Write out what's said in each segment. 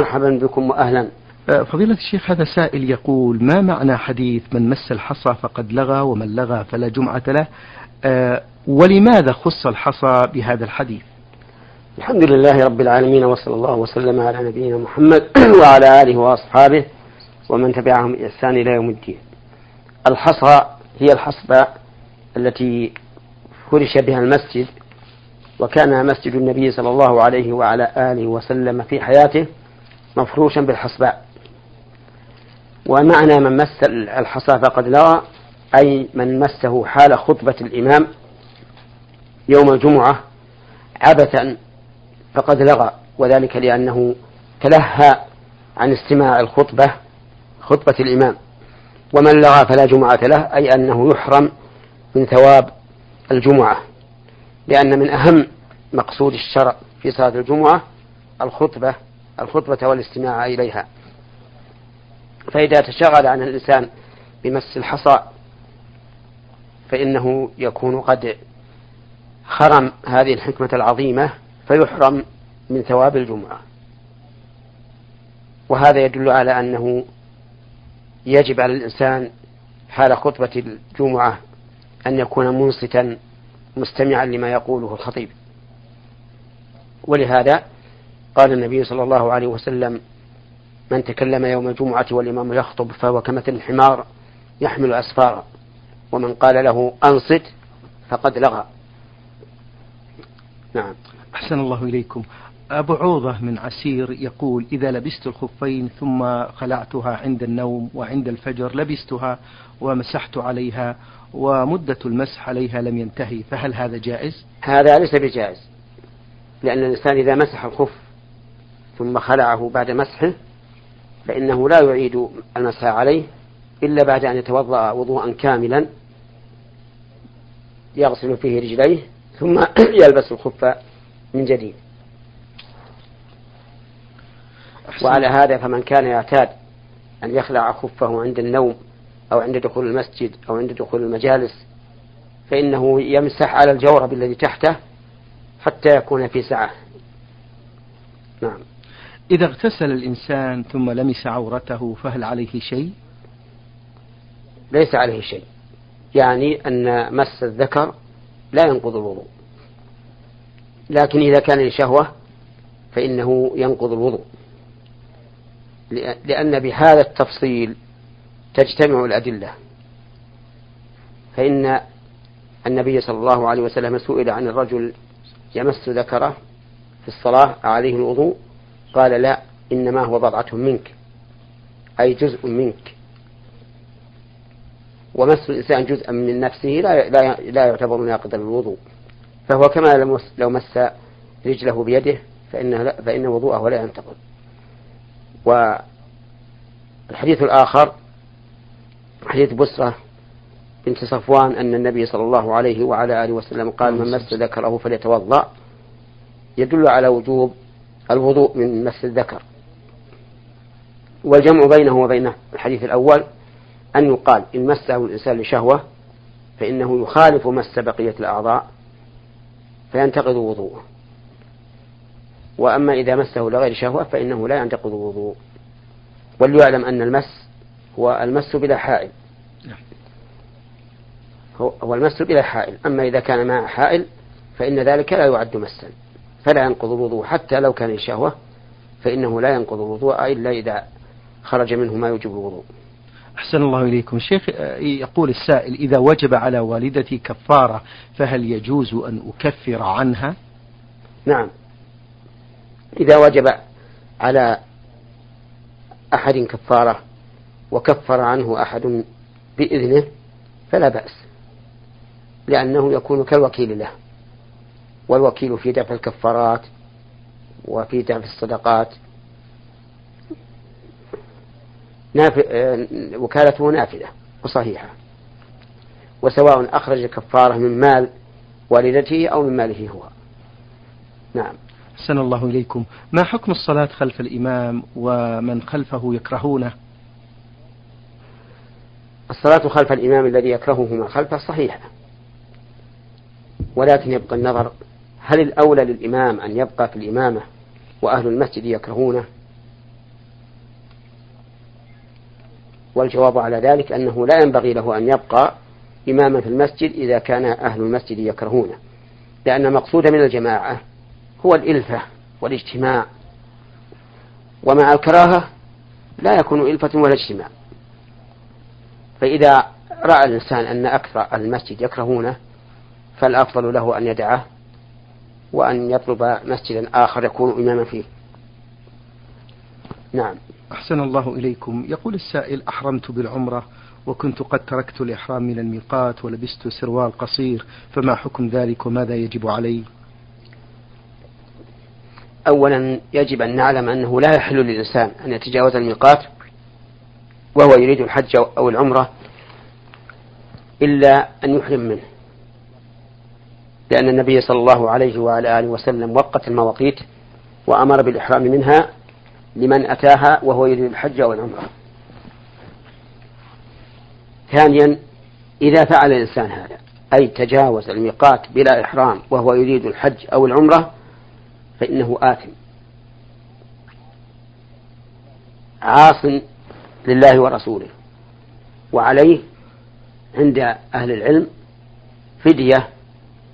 مرحبا بكم وأهلا. أه، فضيلة الشيخ هذا سائل يقول ما معنى حديث من مس الحصى فقد لغى ومن لغى فلا جمعة له؟ أه، ولماذا خص الحصى بهذا الحديث؟ الحمد لله رب العالمين وصلى الله وسلم على نبينا محمد وعلى آله وأصحابه ومن تبعهم بإحسان إلى يوم الدين. الحصى هي الحصبة التي فرش بها المسجد وكان مسجد النبي صلى الله عليه وعلى آله وسلم في حياته. مفروشا بالحصباء. ومعنى من مس الحصى فقد لغى أي من مسه حال خطبة الإمام يوم الجمعة عبثا فقد لغى وذلك لأنه تلهى عن استماع الخطبة خطبة الإمام. ومن لغى فلا جمعة له أي أنه يحرم من ثواب الجمعة لأن من أهم مقصود الشرع في صلاة الجمعة الخطبة الخطبة والاستماع إليها. فإذا تشغل عن الإنسان بمس الحصى فإنه يكون قد خرم هذه الحكمة العظيمة فيحرم من ثواب الجمعة. وهذا يدل على أنه يجب على الإنسان حال خطبة الجمعة أن يكون منصتا مستمعا لما يقوله الخطيب. ولهذا قال النبي صلى الله عليه وسلم من تكلم يوم الجمعة والإمام يخطب فهو كمثل الحمار يحمل أسفارا ومن قال له أنصت فقد لغى. نعم. أحسن الله إليكم. أبو عوضة من عسير يقول إذا لبست الخفين ثم خلعتها عند النوم وعند الفجر لبستها ومسحت عليها ومدة المسح عليها لم ينتهي فهل هذا جائز؟ هذا ليس بجائز لأن الإنسان إذا مسح الخف ثم خلعه بعد مسحه فإنه لا يعيد المسح عليه إلا بعد أن يتوضأ وضوءا كاملا يغسل فيه رجليه ثم يلبس الخف من جديد. وعلى هذا فمن كان يعتاد أن يخلع خفه عند النوم أو عند دخول المسجد أو عند دخول المجالس فإنه يمسح على الجورب الذي تحته حتى يكون في سعة. نعم. إذا اغتسل الإنسان ثم لمس عورته فهل عليه شيء؟ ليس عليه شيء. يعني أن مس الذكر لا ينقض الوضوء. لكن إذا كان لشهوة فإنه ينقض الوضوء. لأن بهذا التفصيل تجتمع الأدلة. فإن النبي صلى الله عليه وسلم سئل عن الرجل يمس ذكره في الصلاة عليه الوضوء؟ قال لا إنما هو بضعة منك أي جزء منك. ومس الإنسان جزءا من نفسه لا لا يعتبر ناقضا للوضوء. فهو كما لو مس رجله بيده فإن فإن وضوءه لا ينتقض. والحديث الآخر حديث بسرة بنت صفوان أن النبي صلى الله عليه وعلى آله وسلم قال من مس ذكره فليتوضأ. يدل على وجوب الوضوء من مس الذكر. والجمع بينه وبين الحديث الأول أن يقال إن مسه الإنسان لشهوة فإنه يخالف مس بقية الأعضاء فينتقض وضوءه. وأما إذا مسه لغير شهوة فإنه لا ينتقض الوضوء وليعلم أن المس هو المس بلا حائل. نعم. هو المس بلا حائل. أما إذا كان مع حائل فإن ذلك لا يعد مسا. فلا ينقض الوضوء حتى لو كان شهوة فإنه لا ينقض الوضوء إلا إذا خرج منه ما يوجب الوضوء. أحسن الله إليكم. شيخ يقول السائل إذا وجب على والدتي كفارة فهل يجوز أن أكفر عنها؟ نعم. إذا وجب على أحد كفارة وكفر عنه أحد بإذنه فلا بأس لأنه يكون كالوكيل له. والوكيل في دفع الكفارات وفي دفع الصدقات. وكالته نافذة وصحيحة. وسواء أخرج الكفارة من مال والدته أو من ماله هو. نعم. أحسن الله إليكم. ما حكم الصلاة خلف الإمام ومن خلفه يكرهونه؟ الصلاة خلف الإمام الذي يكرهه من خلفه صحيحة ولكن يبقى النظر هل الأولى للإمام أن يبقى في الإمامة وأهل المسجد يكرهونه؟ والجواب على ذلك أنه لا ينبغي له أن يبقى إماما في المسجد إذا كان أهل المسجد يكرهونه لأن مقصود من الجماعة هو الإلفة والاجتماع. ومع الكراهة لا يكون إلفة ولا اجتماع. فإذا رأى الإنسان أن أكثر المسجد يكرهونه فالأفضل له أن يدعه وأن يطلب مسجدا آخر يكون إماما فيه. نعم. أحسن الله إليكم. يقول السائل أحرمت بالعمرة وكنت قد تركت الإحرام من الميقات ولبست سروال قصير فما حكم ذلك وماذا يجب علي؟ أولا يجب أن نعلم أنه لا يحل للإنسان أن يتجاوز الميقات وهو يريد الحج أو العمرة إلا أن يحرم منه. لأن النبي صلى الله عليه وعلى آله وسلم وقت المواقيت وأمر بالإحرام منها لمن أتاها وهو يريد الحج أو العمرة ثانيا إذا فعل الإنسان هذا أي تجاوز الميقات بلا إحرام وهو يريد الحج أو العمرة فإنه آثم. عاص لله ورسوله. وعليه عند أهل العلم فدية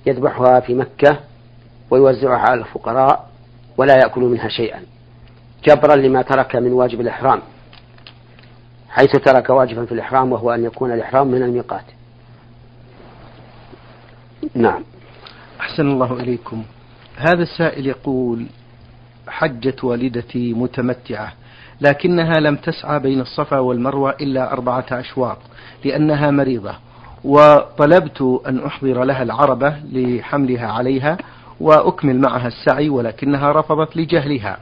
يذبحها في مكة ويوزعها على الفقراء ولا يأكل منها شيئا. جبرا لما ترك من واجب الإحرام حيث ترك واجبا في الإحرام وهو أن يكون الإحرام من الميقات. نعم. أحسن الله إليكم. هذا السائل يقول حجت والدتي متمتعة لكنها لم تسعى بين الصفا والمروة إلا أربعة أشواط لأنها مريضة. وطلبت أن أحضر لها العربة لحملها عليها وأكمل معها السعي ولكنها رفضت لجهلها.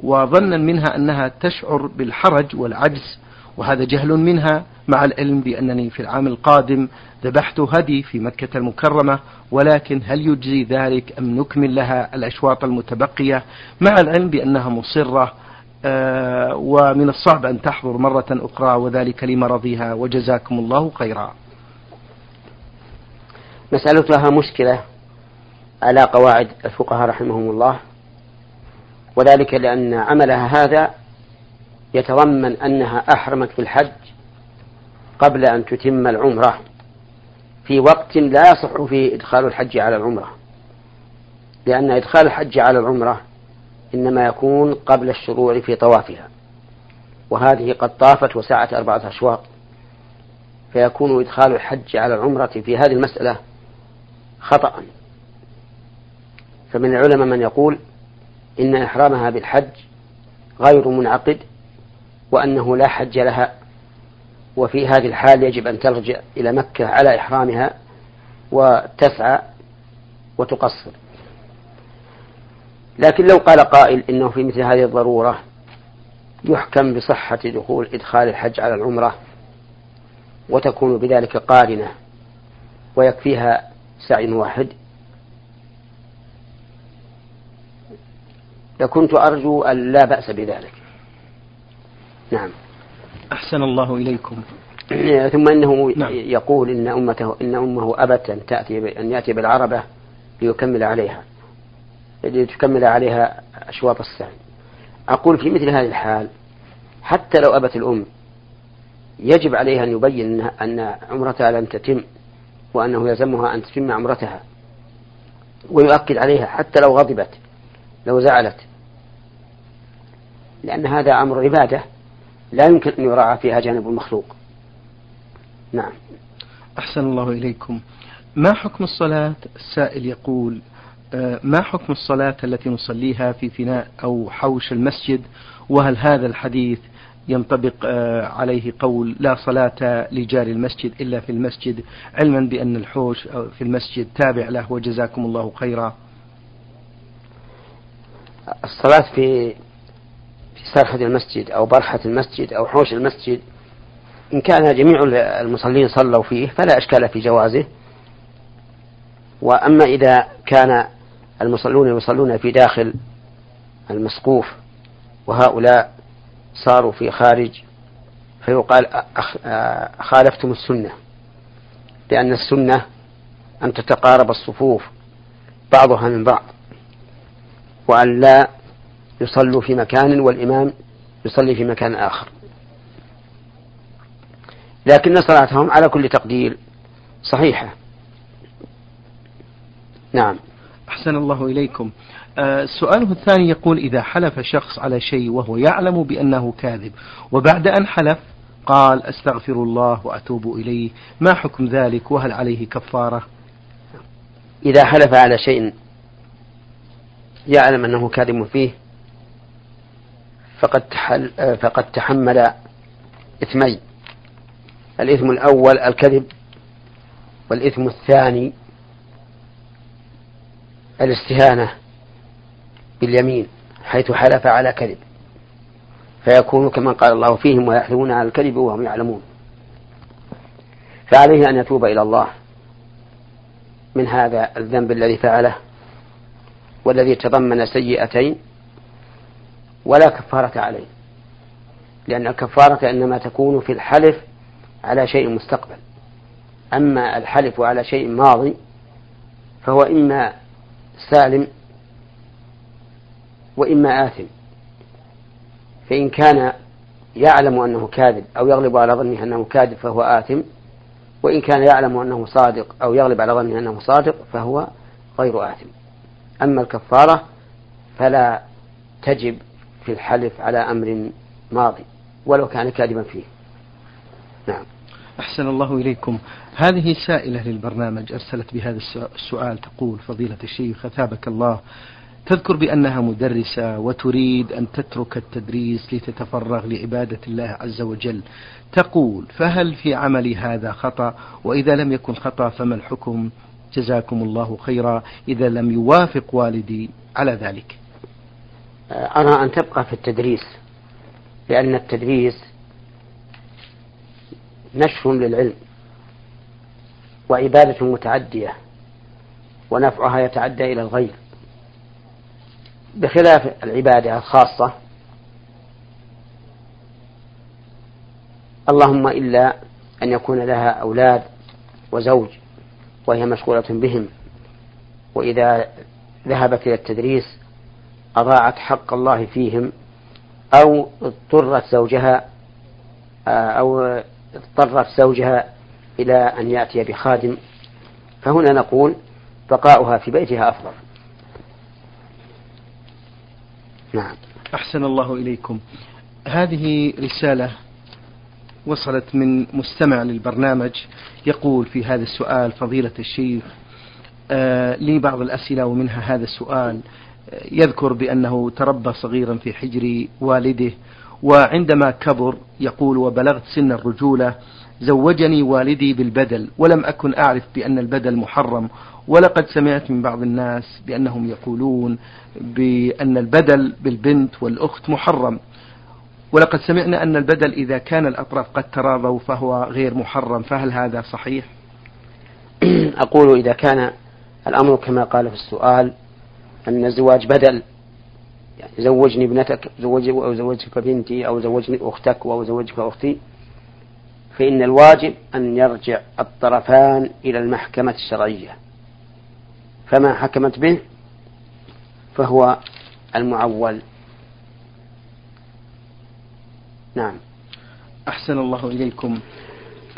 وظنا منها أنها تشعر بالحرج والعجز وهذا جهل منها مع العلم بأنني في العام القادم ذبحت هدي في مكة المكرمة ولكن هل يجزي ذلك أم نكمل لها الأشواط المتبقية؟ مع العلم بأنها مصرة آه ومن الصعب أن تحضر مرة أخرى وذلك لمرضها وجزاكم الله خيرا. مسألتها مشكلة على قواعد الفقهاء رحمهم الله وذلك لأن عملها هذا يتضمن أنها أحرمت في الحج قبل أن تتم العمرة في وقت لا يصح فيه إدخال الحج على العمرة لأن إدخال الحج على العمرة إنما يكون قبل الشروع في طوافها وهذه قد طافت وسعت أربعة أشواط فيكون إدخال الحج على العمرة في هذه المسألة خطأ. فمن العلماء من يقول إن إحرامها بالحج غير منعقد وأنه لا حج لها وفي هذه الحال يجب أن ترجع إلى مكة على إحرامها وتسعى وتقصر. لكن لو قال قائل إنه في مثل هذه الضرورة يحكم بصحة دخول إدخال الحج على العمرة وتكون بذلك قارنة ويكفيها سعي واحد. لكنت أرجو أن لا بأس بذلك. نعم. أحسن الله إليكم. ثم إنه نعم. يقول إن أمته إن أمه أبت أن تأتي أن يأتي بالعربة ليكمل عليها لتكمل عليها أشواط السعي. أقول في مثل هذه الحال حتى لو أبت الأم يجب عليها أن يبين أن عمرتها لم تتم. وأنه يلزمها أن تتم عمرتها ويؤكد عليها حتى لو غضبت لو زعلت. لأن هذا أمر عبادة لا يمكن أن يراعى فيها جانب المخلوق. نعم. أحسن الله إليكم. ما حكم الصلاة؟ السائل يقول آه، ما حكم الصلاة التي نصليها في فناء أو حوش المسجد؟ وهل هذا الحديث ينطبق آه، عليه قول لا صلاة لجار المسجد إلا في المسجد علما بأن الحوش في المسجد تابع له وجزاكم الله خيرا. الصلاة في في سرحة المسجد أو برحة المسجد أو حوش المسجد إن كان جميع المصلين صلوا فيه فلا إشكال في جوازه. وأما إذا كان المصلون يصلون في داخل المسقوف وهؤلاء صاروا في خارج فيقال خالفتم السنة لأن السنة أن تتقارب الصفوف بعضها من بعض وأن لا يصلوا في مكان والإمام يصلي في مكان آخر. لكن صلاتهم على كل تقدير صحيحة. نعم. أحسن الله إليكم. سؤاله الثاني يقول إذا حلف شخص على شيء وهو يعلم بأنه كاذب وبعد أن حلف قال أستغفر الله وأتوب إليه ما حكم ذلك؟ وهل عليه كفارة؟ إذا حلف على شيء يعلم أنه كاذب فيه فقد تحل فقد تحمل إثمين. الإثم الأول الكذب والإثم الثاني الاستهانة. باليمين حيث حلف على كذب. فيكون كما قال الله فيهم ويحلفون على الكذب وهم يعلمون. فعليه أن يتوب إلى الله من هذا الذنب الذي فعله والذي تضمن سيئتين ولا كفارة عليه. لأن الكفارة إنما تكون في الحلف على شيء مستقبل. أما الحلف على شيء ماضي فهو إما سالم وإما آثم. فإن كان يعلم أنه كاذب أو يغلب على ظنه أنه كاذب فهو آثم وإن كان يعلم أنه صادق أو يغلب على ظنه أنه صادق فهو غير آثم. أما الكفارة فلا تجب في الحلف على أمر ماضي ولو كان كاذبا فيه. نعم. أحسن الله إليكم. هذه سائلة للبرنامج أرسلت بهذا السؤال تقول فضيلة الشيخ أثابك الله تذكر بأنها مدرسة وتريد أن تترك التدريس لتتفرغ لعبادة الله عز وجل. تقول فهل في عملي هذا خطأ؟ وإذا لم يكن خطأ فما الحكم؟ جزاكم الله خيرا. إذا لم يوافق والدي على ذلك. أرى أن تبقى في التدريس لأن التدريس نشر للعلم وعبادة متعدية ونفعها يتعدى إلى الغير بخلاف العبادة الخاصة. اللهم إلا أن يكون لها أولاد وزوج وهي مشغولة بهم. وإذا ذهبت إلى التدريس أضاعت حق الله فيهم أو اضطرت زوجها أو اضطرت زوجها إلى أن يأتي بخادم. فهنا نقول بقاؤها في بيتها أفضل. نعم. أحسن الله إليكم. هذه رسالة وصلت من مستمع للبرنامج يقول في هذا السؤال فضيلة الشيخ آه لي بعض الأسئلة ومنها هذا السؤال. آه يذكر بأنه تربى صغيرا في حجر والده وعندما كبر يقول وبلغت سن الرجولة زوجني والدي بالبدل ولم أكن أعرف بأن البدل محرم ولقد سمعت من بعض الناس بأنهم يقولون بأن البدل بالبنت والأخت محرم. ولقد سمعنا أن البدل إذا كان الأطراف قد تراضوا فهو غير محرم. فهل هذا صحيح؟ أقول إذا كان الأمر كما قال في السؤال أن الزواج بدل. يعني زوجني ابنتك زوج أو زوجك بنتي أو زوجني أختك أو زوجك أختي. فإن الواجب أن يرجع الطرفان إلى المحكمة الشرعية. فما حكمت به فهو المعول. نعم. أحسن الله إليكم.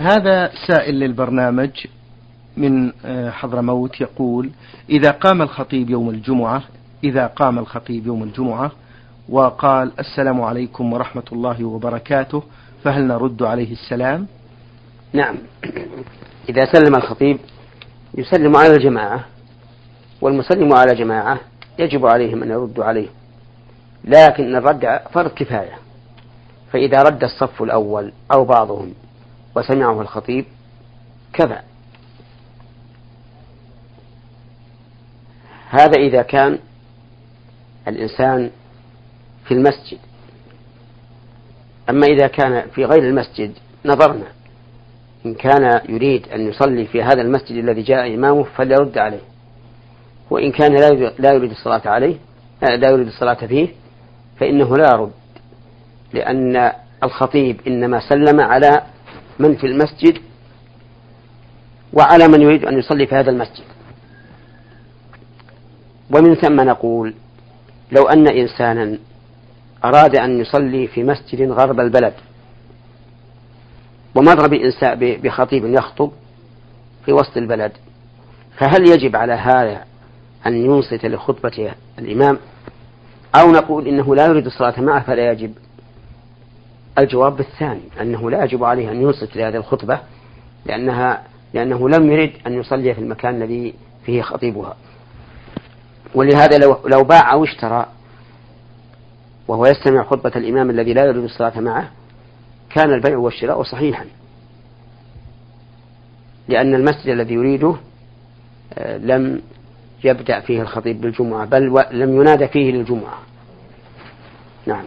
هذا سائل للبرنامج من آه، حضرموت يقول إذا قام الخطيب يوم الجمعة إذا قام الخطيب يوم الجمعة وقال السلام عليكم ورحمة الله وبركاته فهل نرد عليه السلام؟ نعم. إذا سلم الخطيب يسلم على الجماعة. والمسلم على جماعة يجب عليهم أن يردوا عليه لكن الرد فرض كفاية فإذا رد الصف الأول أو بعضهم وسمعه الخطيب كفى. هذا إذا كان الإنسان في المسجد. أما إذا كان في غير المسجد نظرنا إن كان يريد أن يصلي في هذا المسجد الذي جاء إمامه فليرد عليه. وإن كان لا يريد الصلاة عليه لا يريد الصلاة فيه فإنه لا يرد. لأن الخطيب إنما سلم على من في المسجد وعلى من يريد أن يصلي في هذا المسجد. ومن ثم نقول لو أن إنسانا أراد أن يصلي في مسجد غرب البلد ومر بإنسان بخطيب يخطب في وسط البلد فهل يجب على هذا أن ينصت لخطبة الإمام أو نقول إنه لا يريد الصلاة معه فلا يجب. الجواب الثاني أنه لا يجب عليه أن ينصت لهذه الخطبة لأنها لأنه لم يرد أن يصلي في المكان الذي فيه خطيبها. ولهذا لو, لو باع أو اشترى وهو يستمع خطبة الإمام الذي لا يريد الصلاة معه كان البيع والشراء صحيحا. لأن المسجد الذي يريده آه، لم يبدأ فيه الخطيب بالجمعة بل لم ينادى فيه للجمعة. نعم.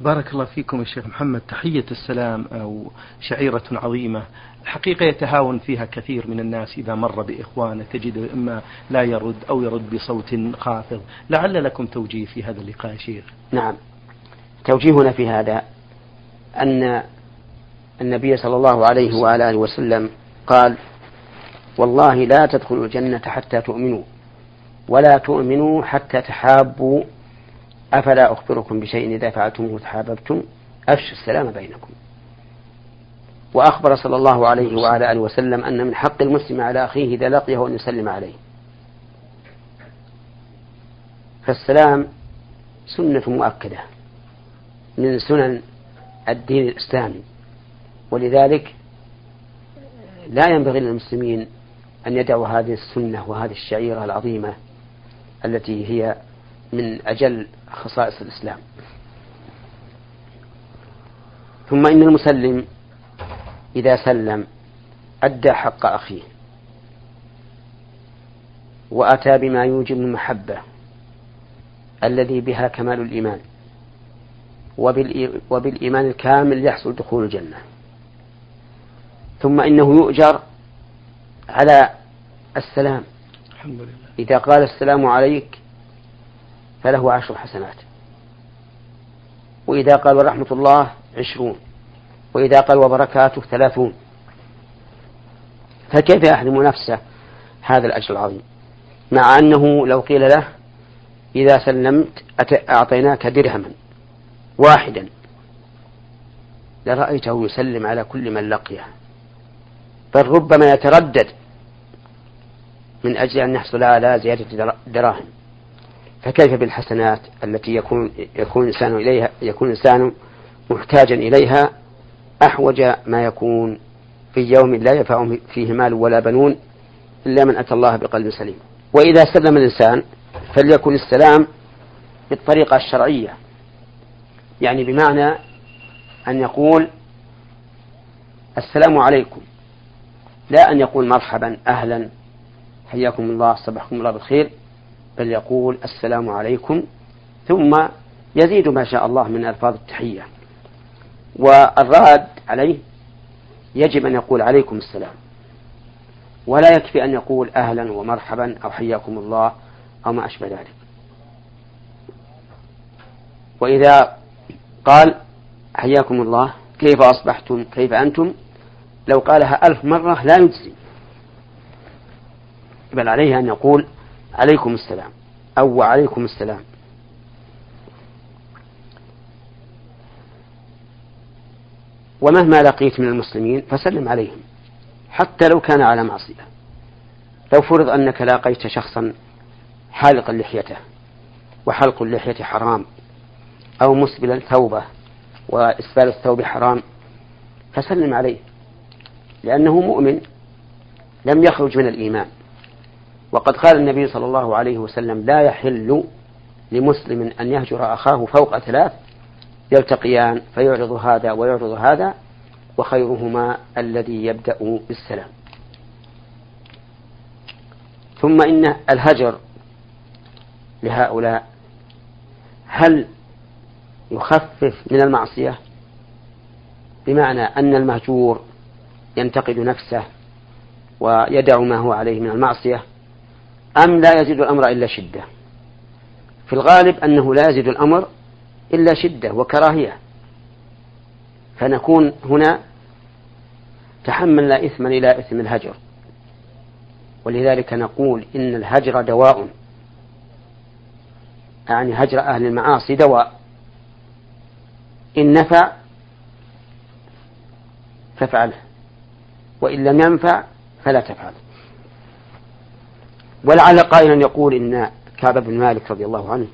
بارك الله فيكم يا شيخ محمد. تحية السلام أو شعيرة عظيمة. الحقيقة يتهاون فيها كثير من الناس. إذا مر بإخوانه تجد إما لا يرد أو يرد بصوت خافض. لعل لكم توجيه في هذا اللقاء يا شيخ. نعم. توجيهنا في هذا أن النبي صلى الله عليه وعلى آله وسلم قال والله لا تدخلوا الجنة حتى تؤمنوا ولا تؤمنوا حتى تحابوا. أفلا أخبركم بشيء إذا فعلتموه تحاببتم أفشوا السلام بينكم. وأخبر صلى الله عليه وعلى آله وسلم أن من حق المسلم على أخيه إذا لقيه أن يسلم عليه. فالسلام سنة مؤكدة من سنن الدين الإسلامي ولذلك لا ينبغي للمسلمين أن يدعوا هذه السنة وهذه الشعيرة العظيمة التي هي من أجل خصائص الإسلام. ثم إن المسلم إذا سلم أدى حق أخيه وأتى بما يوجب المحبة الذي بها كمال الإيمان وبالإيمان الكامل يحصل دخول الجنة. ثم إنه يؤجر على السلام. الحمد لله إذا قال السلام عليك فله عشر حسنات. وإذا قال ورحمة الله عشرون. وإذا قال وبركاته ثلاثون. فكيف يحرم نفسه هذا الأجر العظيم؟ مع أنه لو قيل له إذا سلمت أعطيناك درهما واحدا. لرأيته يسلم على كل من لقيه. بل ربما يتردد من أجل أن يحصل على زيادة دراهم. فكيف بالحسنات التي يكون يكون الإنسان إليها يكون الإنسان محتاجا إليها؟ أحوج ما يكون في يوم لا ينفع فيه مال ولا بنون إلا من أتى الله بقلب سليم. وإذا سلم الإنسان فليكن السلام بالطريقة الشرعية. يعني بمعنى أن يقول السلام عليكم. لا أن يقول مرحبا أهلا. حياكم الله صبحكم الله بالخير. بل يقول السلام عليكم. ثم يزيد ما شاء الله من ألفاظ التحية. والراد عليه يجب أن يقول عليكم السلام. ولا يكفي أن يقول أهلا ومرحبا أو حياكم الله أو ما أشبه ذلك. وإذا قال حياكم الله كيف أصبحتم؟ كيف أنتم؟ لو قالها ألف مرة لا يجزي. بل عليه أن يقول عليكم السلام أو وعليكم السلام. ومهما لقيت من المسلمين فسلم عليهم حتى لو كان على معصية. لو فرض أنك لاقيت شخصا حالقا لحيته وحلق اللحية حرام أو مسبلا ثوبه وإسبال الثوب حرام فسلم عليه لأنه مؤمن لم يخرج من الإيمان. وقد قال النبي صلى الله عليه وسلم لا يحل لمسلم أن يهجر أخاه فوق ثلاث يلتقيان فيعرض هذا ويعرض هذا وخيرهما الذي يبدأ بالسلام. ثم إن الهجر لهؤلاء هل يخفف من المعصية؟ بمعنى أن المهجور ينتقد نفسه ويدع ما هو عليه من المعصية؟ أم لا يزيد الأمر إلا شدة. في الغالب أنه لا يزيد الأمر إلا شدة وكراهية. فنكون هنا تحملنا إثما إلى إثم الهجر. ولذلك نقول إن الهجر دواء. يعني هجر أهل المعاصي دواء. إن نفع فافعله. وإن لم ينفع فلا تفعله ولعل قائلا يقول إن كعب بن مالك رضي الله عنه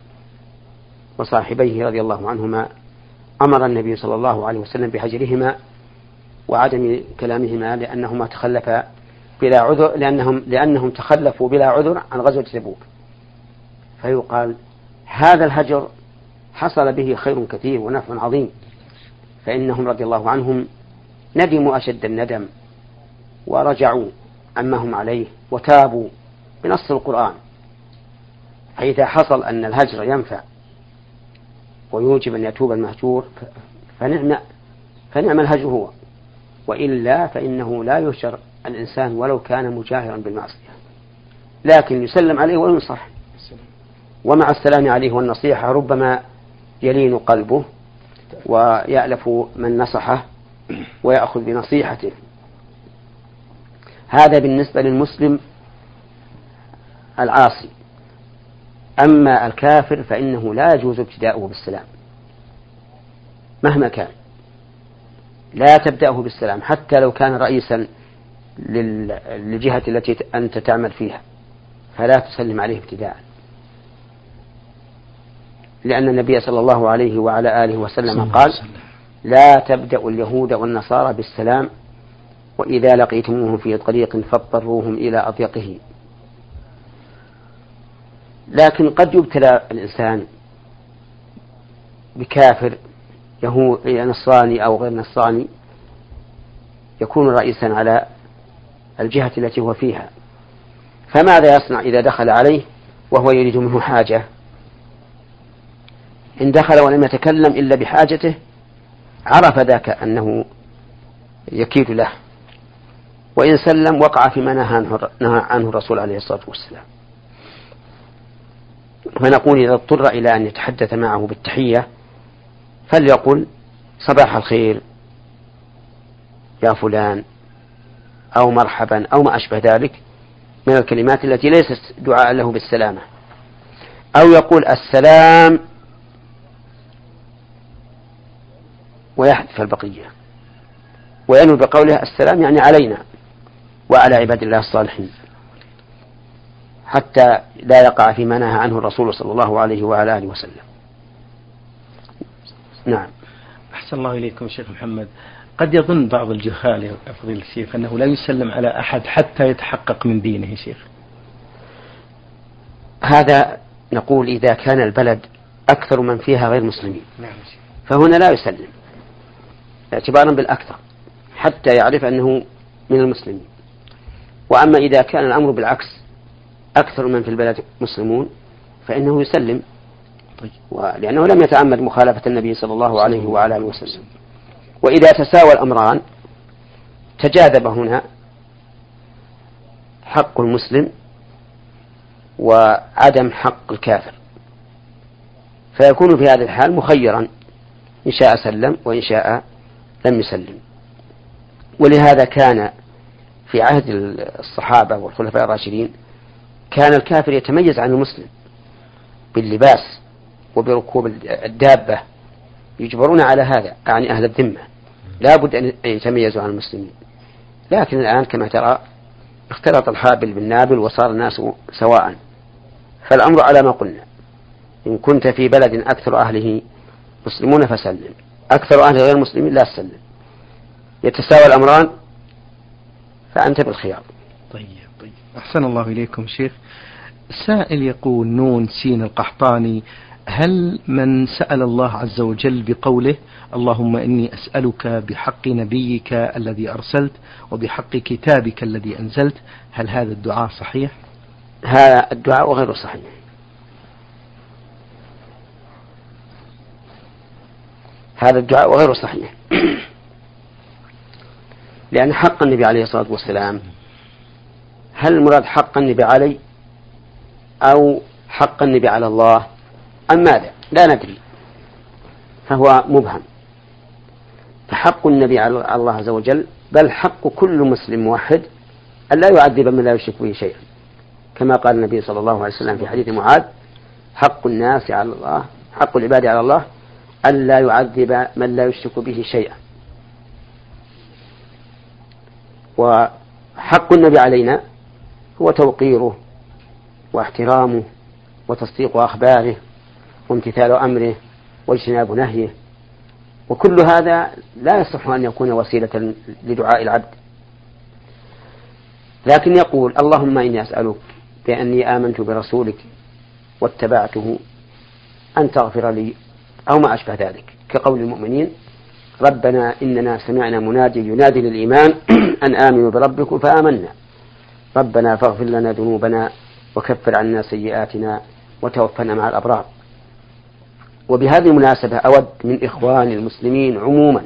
وصاحبيه رضي الله عنهما أمر النبي صلى الله عليه وسلم بهجرهما وعدم كلامهما لأنهما تخلفا بلا عذر لأنهم لأنهم تخلفوا بلا عذر عن غزوة تبوك فيقال هذا الهجر حصل به خير كثير ونفع عظيم. فإنهم رضي الله عنهم ندموا أشد الندم ورجعوا عما هم عليه وتابوا بنص القرآن. فإذا حصل أن الهجر ينفع ويوجب أن يتوب المهجور فنعم فنعم الهجر هو. وإلا فإنه لا يهجر الإنسان ولو كان مجاهرا بالمعصية. لكن يسلم عليه وينصح. ومع السلام عليه والنصيحة ربما يلين قلبه ويألف من نصحه ويأخذ بنصيحته. هذا بالنسبة للمسلم العاصي. أما الكافر فإنه لا يجوز ابتداؤه بالسلام. مهما كان. لا تبدأه بالسلام حتى لو كان رئيسا للجهة التي أنت تعمل فيها. فلا تسلم عليه ابتداء. لأن النبي صلى الله عليه وعلى آله وسلم قال لا تبدأ اليهود والنصارى بالسلام وإذا لقيتموهم في طريق فاضطروهم إلى أضيقه. لكن قد يبتلى الإنسان بكافر نصراني أو غير نصراني يكون رئيسا على الجهة التي هو فيها. فماذا يصنع إذا دخل عليه وهو يريد منه حاجة؟ إن دخل ولم يتكلم إلا بحاجته عرف ذاك أنه يكيد له. وإن سلم وقع فيما نهى عنه الرسول عليه الصلاة والسلام. فنقول إذا اضطر إلى أن يتحدث معه بالتحية فليقل صباح الخير يا فلان أو مرحبا أو ما أشبه ذلك من الكلمات التي ليست دعاء له بالسلامة. أو يقول السلام ويحذف البقية. وينوي بقوله السلام يعني علينا وعلى عباد الله الصالحين. حتى لا يقع فيما نهى عنه الرسول صلى الله عليه وعلى آله وسلم. نعم. أحسن الله إليكم شيخ محمد. قد يظن بعض الجهال يا فضيلة الشيخ أنه لا يسلم على أحد حتى يتحقق من دينه يا شيخ. هذا نقول إذا كان البلد أكثر من فيها غير مسلمين. نعم فهنا لا يسلم. اعتبارا بالأكثر. حتى يعرف أنه من المسلمين. وأما إذا كان الأمر بالعكس أكثر من في البلد مسلمون فإنه يسلم. طيب. لأنه لم يتعمد مخالفة النبي صلى الله عليه وعلى آله وسلم. وإذا تساوى الأمران تجاذب هنا حق المسلم وعدم حق الكافر. فيكون في هذه الحال مخيرا إن شاء سلم وإن شاء لم يسلم. ولهذا كان في عهد الصحابة والخلفاء الراشدين كان الكافر يتميز عن المسلم باللباس وبركوب الدابة. يجبرون على هذا يعني أهل الذمة. لا بد أن يتميزوا عن المسلمين. لكن الآن كما ترى اختلط الحابل بالنابل وصار الناس سواء. فالأمر على ما قلنا. إن كنت في بلد أكثر أهله مسلمون فسلم. أكثر أهل غير مسلمين لا تسلم. يتساوى الأمران فأنت بالخيار. طيب. أحسن الله إليكم شيخ. سائل يقول نون سين القحطاني هل من سأل الله عز وجل بقوله اللهم إني أسألك بحق نبيك الذي أرسلت وبحق كتابك الذي أنزلت هل هذا الدعاء صحيح؟ هذا الدعاء غير صحيح. هذا الدعاء غير صحيح. لأن حق النبي عليه الصلاة والسلام هل المراد حق النبي علي أو حق النبي على الله؟ أم ماذا؟ لا ندري. فهو مبهم. فحق النبي على الله عز وجل بل حق كل مسلم موحد أن لا يعذب من لا يشرك به شيئا. كما قال النبي صلى الله عليه وسلم في حديث معاذ حق الناس على الله حق العباد على الله أن لا يعذب من لا يشرك به شيئا. وحق النبي علينا هو توقيره واحترامه وتصديق أخباره وامتثال أمره واجتناب نهيه. وكل هذا لا يصح أن يكون وسيلة لدعاء العبد. لكن يقول اللهم إني أسألك بأني آمنت برسولك واتبعته أن تغفر لي أو ما أشبه ذلك. كقول المؤمنين ربنا إننا سمعنا منادي ينادي للإيمان أن آمنوا بربكم فآمنا. ربنا فاغفر لنا ذنوبنا وكفر عنا سيئاتنا وتوفنا مع الأبرار. وبهذه المناسبة أود من إخوان المسلمين عموما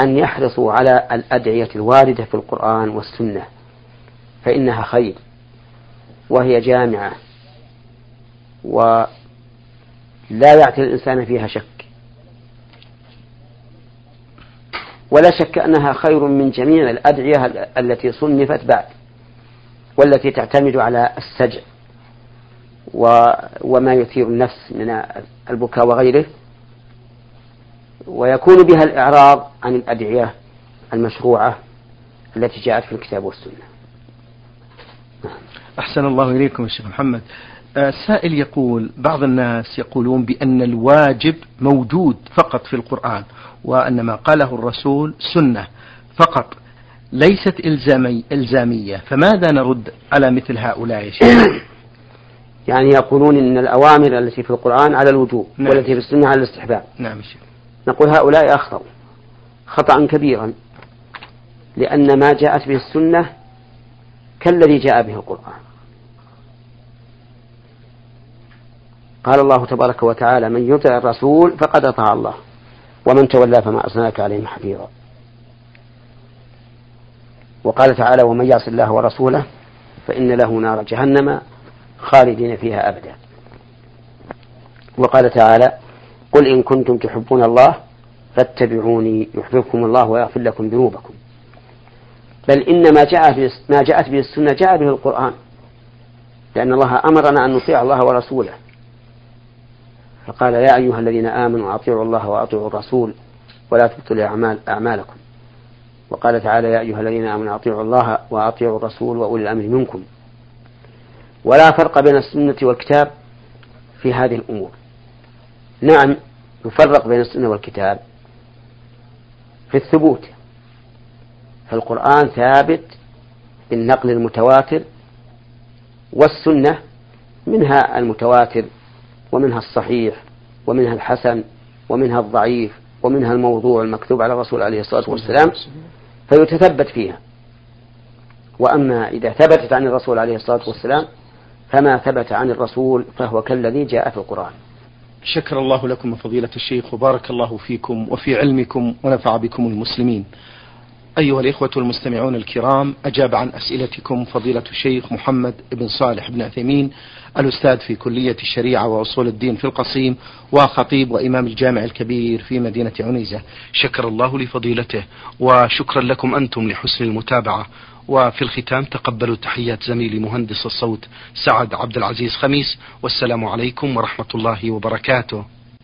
أن يحرصوا على الأدعية الواردة في القرآن والسنة فإنها خير وهي جامعة ولا يعتل الإنسان فيها شك. ولا شك أنها خير من جميع الأدعية التي صنفت بعد والتي تعتمد على السجع وما يثير النفس من البكاء وغيره. ويكون بها الإعراض عن الأدعية المشروعة التي جاءت في الكتاب والسنة. أحسن الله إليكم الشيخ محمد. آه، سائل يقول بعض الناس يقولون بأن الواجب موجود فقط في القرآن وأن ما قاله الرسول سنة فقط ليست إلزامي إلزامية فماذا نرد على مثل هؤلاء يا شيخ؟ يعني يقولون إن الأوامر التي في القرآن على الوجوب نعم. والتي في السنة على الاستحباب. نعم شيخ. نقول هؤلاء أخطأوا خطأ كبيرا لأن ما جاءت به السنة كالذي جاء به القرآن. قال الله تبارك وتعالى من يطع الرسول فقد أطاع الله. ومن تولى فما أرسلناك عليهم حفيظا. وقال تعالى ومن يعص الله ورسوله فإن له نار جهنم خالدين فيها أبدا. وقال تعالى قل إن كنتم تحبون الله فاتبعوني يحببكم الله ويغفر لكم ذنوبكم. بل إن ما جاء ما جاءت به السنة جاء به القرآن لأن الله أمرنا أن نطيع الله ورسوله. فقال يا أيها الذين آمنوا أطيعوا الله وأطيعوا الرسول ولا تبطلوا أعمال أعمالكم. وقال تعالى يا أيها الذين آمنوا أطيعوا الله وأطيعوا الرسول وأولي الأمر منكم. ولا فرق بين السنة والكتاب في هذه الأمور. نعم يفرق بين السنة والكتاب في الثبوت. فالقرآن ثابت بالنقل المتواتر والسنة منها المتواتر ومنها الصحيح ومنها الحسن ومنها الضعيف ومنها الموضوع المكتوب على الرسول عليه الصلاة والسلام فيتثبت فيها. وأما إذا ثبتت عن الرسول عليه الصلاة والسلام فما ثبت عن الرسول فهو كالذي جاء في القرآن. شكر الله لكم فضيلة الشيخ وبارك الله فيكم وفي علمكم ونفع بكم المسلمين. أيها الإخوة المستمعون الكرام أجاب عن أسئلتكم فضيلة الشيخ محمد بن صالح بن عثيمين الأستاذ في كلية الشريعة وأصول الدين في القصيم وخطيب وإمام الجامع الكبير في مدينة عنيزة. شكر الله لفضيلته وشكرا لكم أنتم لحسن المتابعة. وفي الختام تقبلوا تحيات زميلي مهندس الصوت سعد عبد العزيز خميس والسلام عليكم ورحمة الله وبركاته.